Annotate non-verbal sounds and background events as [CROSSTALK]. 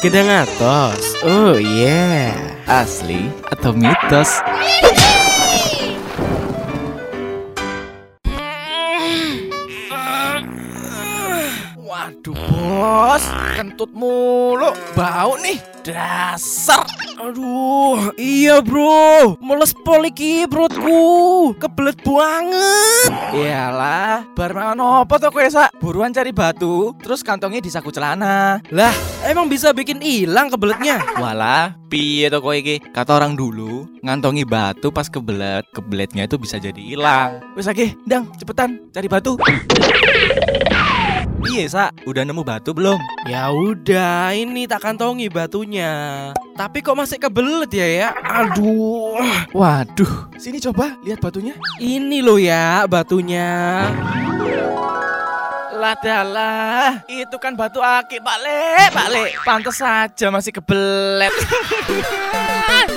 Gedang atos. Oh yeah. Asli atau mitos? Waduh bos, kentut mulu, bau nih, dasar. Aduh, iya bro, mules poliki perutku, kebelet banget. Iyalah, bar mangan apa tuh kowe sak? Buruan cari batu, terus kantongnya di saku celana. Lah, emang bisa bikin hilang kebeletnya? Walah, piye to kowe iki? Kata orang dulu, ngantongi batu pas kebelet, kebeletnya itu bisa jadi hilang. Wes lagi, dang, cepetan cari batu. Piye, Sak? Udah nemu batu belum? Ya udah, ini tak kantongi batunya. Tapi kok masih kebelet ya ya? Aduh. Waduh, sini coba lihat batunya. Ini loh ya batunya. Lah dalah, itu kan batu aki, Pak Le, Pak Le. Pantes saja masih kebelet. [LAUGHS]